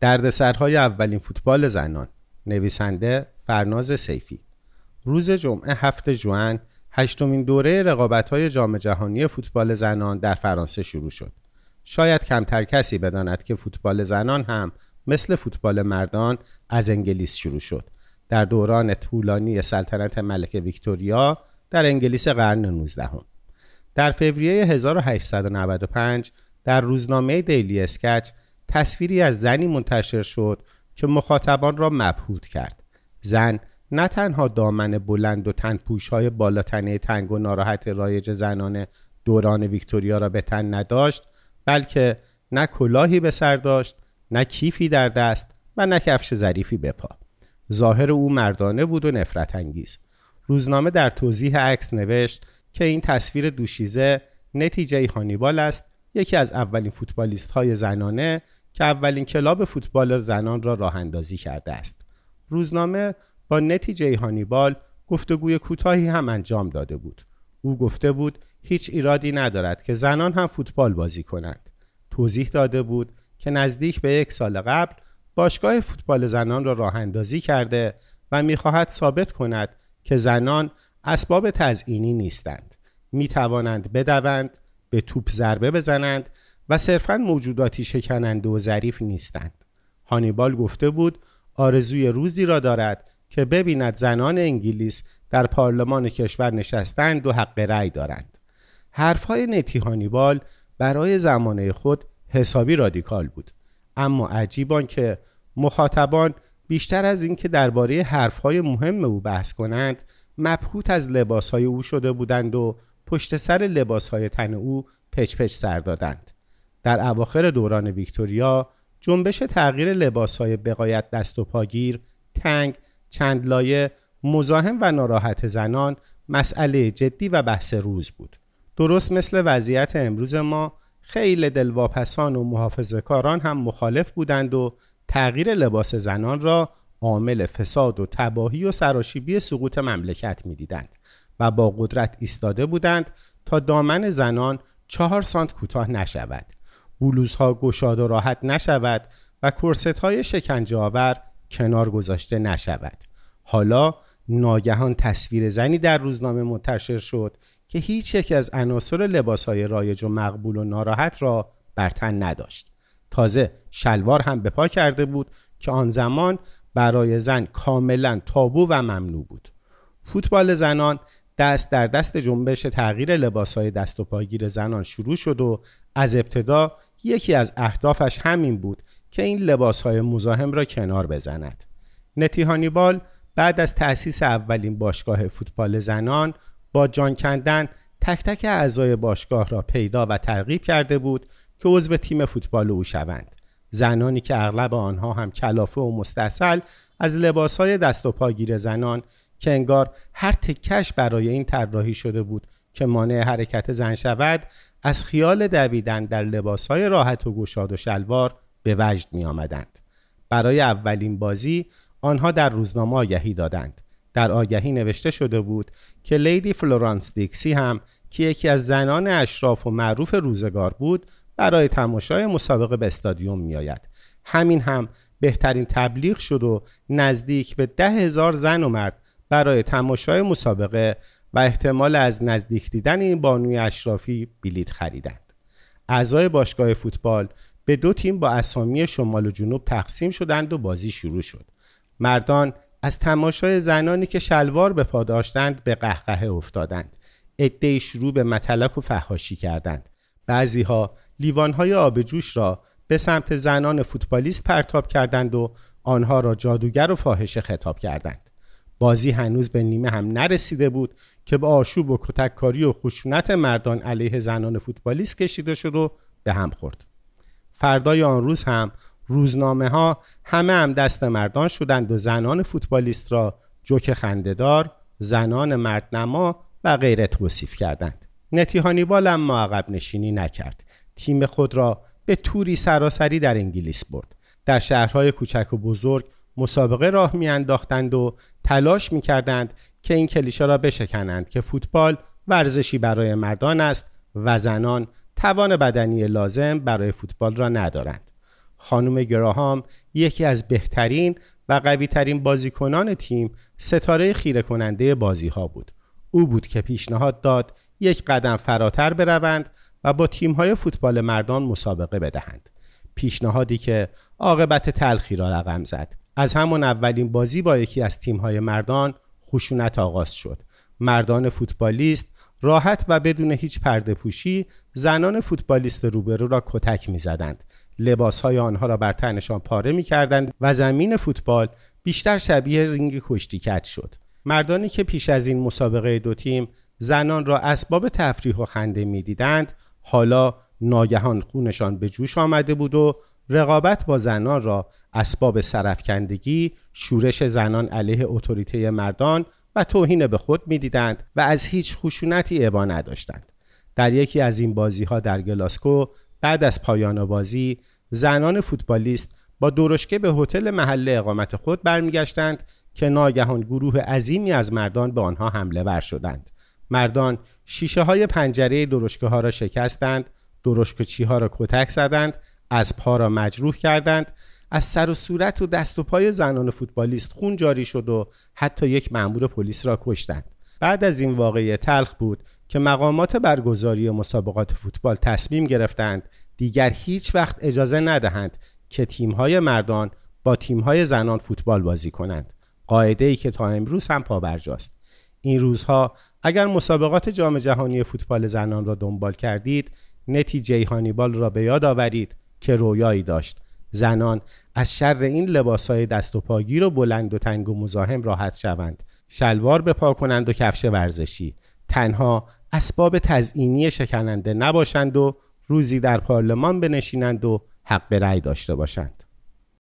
دردسرهای اولین فوتبال زنان نویسنده فرناز سیفی روز جمعه هفته جوان هشتمین دوره رقابت‌های جام جهانی فوتبال زنان در فرانسه شروع شد. شاید کمتر کسی بداند که فوتبال زنان هم مثل فوتبال مردان از انگلیس شروع شد. در دوران طولانی سلطنت ملکه ویکتوریا در انگلیس قرن 19 در فوریه 1895 در روزنامه دیلی اسکچ تصویری از زنی منتشر شد که مخاطبان را مبهوت کرد. زن نه تنها دامن بلند و تنپوش های بالاتنه تنگ و ناراحت رایج زنان دوران ویکتوریا را به تن نداشت بلکه نه کلاهی به سر داشت نه کیفی در دست و نه کفش ظریفی به پا ظاهر او مردانه بود و نفرت انگیز روزنامه در توضیح عکس نوشت که این تصویر دوشیزه نتیجه هانیبال است. یکی از اولین فوتبالیست های زنانه که اولین کلاب فوتبال زنان را راه اندازی کرده است. روزنامه با نتیجه هانیبال گفتگوی کوتاهی هم انجام داده بود. او گفته بود هیچ ایرادی ندارد که زنان هم فوتبال بازی کنند. توضیح داده بود که نزدیک به یک سال قبل باشگاه فوتبال زنان را راه اندازی کرده و می‌خواهد ثابت کند که زنان اسباب تزئینی نیستند. می توانند بدوند به توپ ضربه بزنند و صرفا موجوداتی شکننده و ظریف نیستند. هانیبال گفته بود آرزوی روزی را دارد که ببیند زنان انگلیس در پارلمان کشور نشستند و حق رأی دارند. حرفهای نتی هانیبال برای زمانه خود حسابی رادیکال بود. اما عجیبان که مخاطبان بیشتر از اینکه درباره حرفهای مهم او بحث کنند مبهوت از لباسهای او شده بودند و پشت سر لباسهای تن او پچ پچ سر دادند. در اواخر دوران ویکتوریا جنبش تغییر لباسهای بقایت دست و پاگیر تنگ چند لایه مزاحم و ناراحت زنان مسئله جدی و بحث روز بود. درست مثل وضعیت امروز ما خیلی دلواپسان و محافظه کاران هم مخالف بودند و تغییر لباس زنان را عامل فساد و تباهی و سراشیبی سقوط مملکت می‌دیدند و با قدرت ایستاده بودند تا دامن زنان چهار سانت کوتاه نشود. بلوزها گشاد و راحت نشود و کرست های شکنجه آور کنار گذاشته نشود. حالا ناگهان تصویر زنی در روزنامه منتشر شد که هیچ یک از عناصر لباس های رایج و مقبول و ناراحت را بر تن نداشت. تازه شلوار هم به پا کرده بود که آن زمان برای زن کاملا تابو و ممنوع بود. فوتبال زنان دست در دست جنبش تغییر لباس های دست و پاگیر زنان شروع شد و از ابتدا یکی از اهدافش همین بود که این لباس های مزاحم را کنار بزند. نتی هانیبال بعد از تأسیس اولین باشگاه فوتبال زنان با جان کندن تک تک اعضای باشگاه را پیدا و ترغیب کرده بود که عضو تیم فوتبال او شوند. زنانی که اغلب آنها هم کلافه و مستصل از لباسهای دست و پاگیر زنان که انگار هر تکش برای این طراحی شده بود که مانع حرکت زن شود از خیال دویدن در لباسهای راحت و گشاد و شلوار به وجد می آمدند. برای اولین بازی آنها در روزنامه آگهی دادند در آگهی نوشته شده بود که لیدی فلورانس دیکسی هم که یکی از زنان اشراف و معروف روزگار بود برای تماشای مسابقه به استادیوم می آید. همین هم بهترین تبلیغ شد و نزدیک به ده هزار زن و مرد برای تماشای مسابقه و احتمال از نزدیک دیدن این بانوی اشرافی بلیت خریدند. اعضای باشگاه فوتبال به دو تیم با اسامی شمال و جنوب تقسیم شدند و بازی شروع شد. مردان از تماشای زنانی که شلوار به پا داشتند به قهقه افتادند. عدهای شروع به متلک و فحاشی کردند. بعضیها لیوانهای آب جوش را به سمت زنان فوتبالیست پرتاب کردند و آنها را جادوگر و فاحشه خطاب کردند. بازی هنوز به نیمه هم نرسیده بود که به آشوب و کتککاری و خشونت مردان علیه زنان فوتبالیست کشیده شد و به هم خورد. فردای آن روز هم روزنامه ها همه هم دست مردان شدند و زنان فوتبالیست را جوک خندهدار، زنان مردنما و غیره توصیف کردند. نتی هانیبال اما عقب نشینی نکرد. تیم خود را به توری سراسری در انگلیس برد. در شهرهای کوچک و بزرگ مسابقه راه میانداختند و تلاش می‌کردند که این کلیشه را بشکنند که فوتبال ورزشی برای مردان است و زنان توان بدنی لازم برای فوتبال را ندارند. خانم گراهام یکی از بهترین و قوی ترین بازیکنان تیم ستاره خیره کننده بازی ها بود. او بود که پیشنهاد داد یک قدم فراتر بروند و با های فوتبال مردان مسابقه بدهند. پیشنهادی که عاقبت تلخی را رقم زد. از همون اولین بازی با یکی از های مردان خشونت آغاز شد. مردان فوتبالیست راحت و بدون هیچ پرده پوشی زنان فوتبالیست روبرو را کتک می زدند. لباس آنها را بر تنشان پاره می کردند و زمین فوتبال بیشتر شبیه رینگ کشتیکت شد. مردانی که پیش از این مسابقه دو تیم زنان را اسباب تفریح و خنده می‌دیدند حالا ناگهان خونشان به جوش آمده بود و رقابت با زنان را اسباب سرفکندگی، شورش زنان علیه اتوریته مردان و توهین به خود می‌دیدند و از هیچ خشونتی عبا نداشتند. در یکی از این بازی ها در گلاسکو بعد از پایان بازی زنان فوتبالیست با درشکه به هتل محل اقامت خود برمیگشتند که ناگهان گروه عظیمی از مردان به آنها حمله ور شدند. مردان شیشه های پنجره درشکه ها را شکستند، درشکچی ها را کتک زدند، از پا را مجروح کردند، از سر و صورت و دست و پای زنان فوتبالیست خون جاری شد و حتی یک مأمور پلیس را کشتند. بعد از این واقعه تلخ بود که مقامات برگزاری مسابقات فوتبال تصمیم گرفتند دیگر هیچ وقت اجازه ندهند که تیم‌های مردان با تیم‌های زنان فوتبال بازی کنند. قاعده ای که تا امروز هم پابرجاست. این روزها اگر مسابقات جام جهانی فوتبال زنان را دنبال کردید نتیجه هانیبال را به یاد آورید که رویایی داشت. زنان از شر این لباسهای دست و پاگیر و بلند و تنگ و مزاحم راحت شوند. شلوار بپا کنند و کفش ورزشی. تنها اسباب تزئینی شکننده نباشند و روزی در پارلمان بنشینند و حق رأی داشته باشند.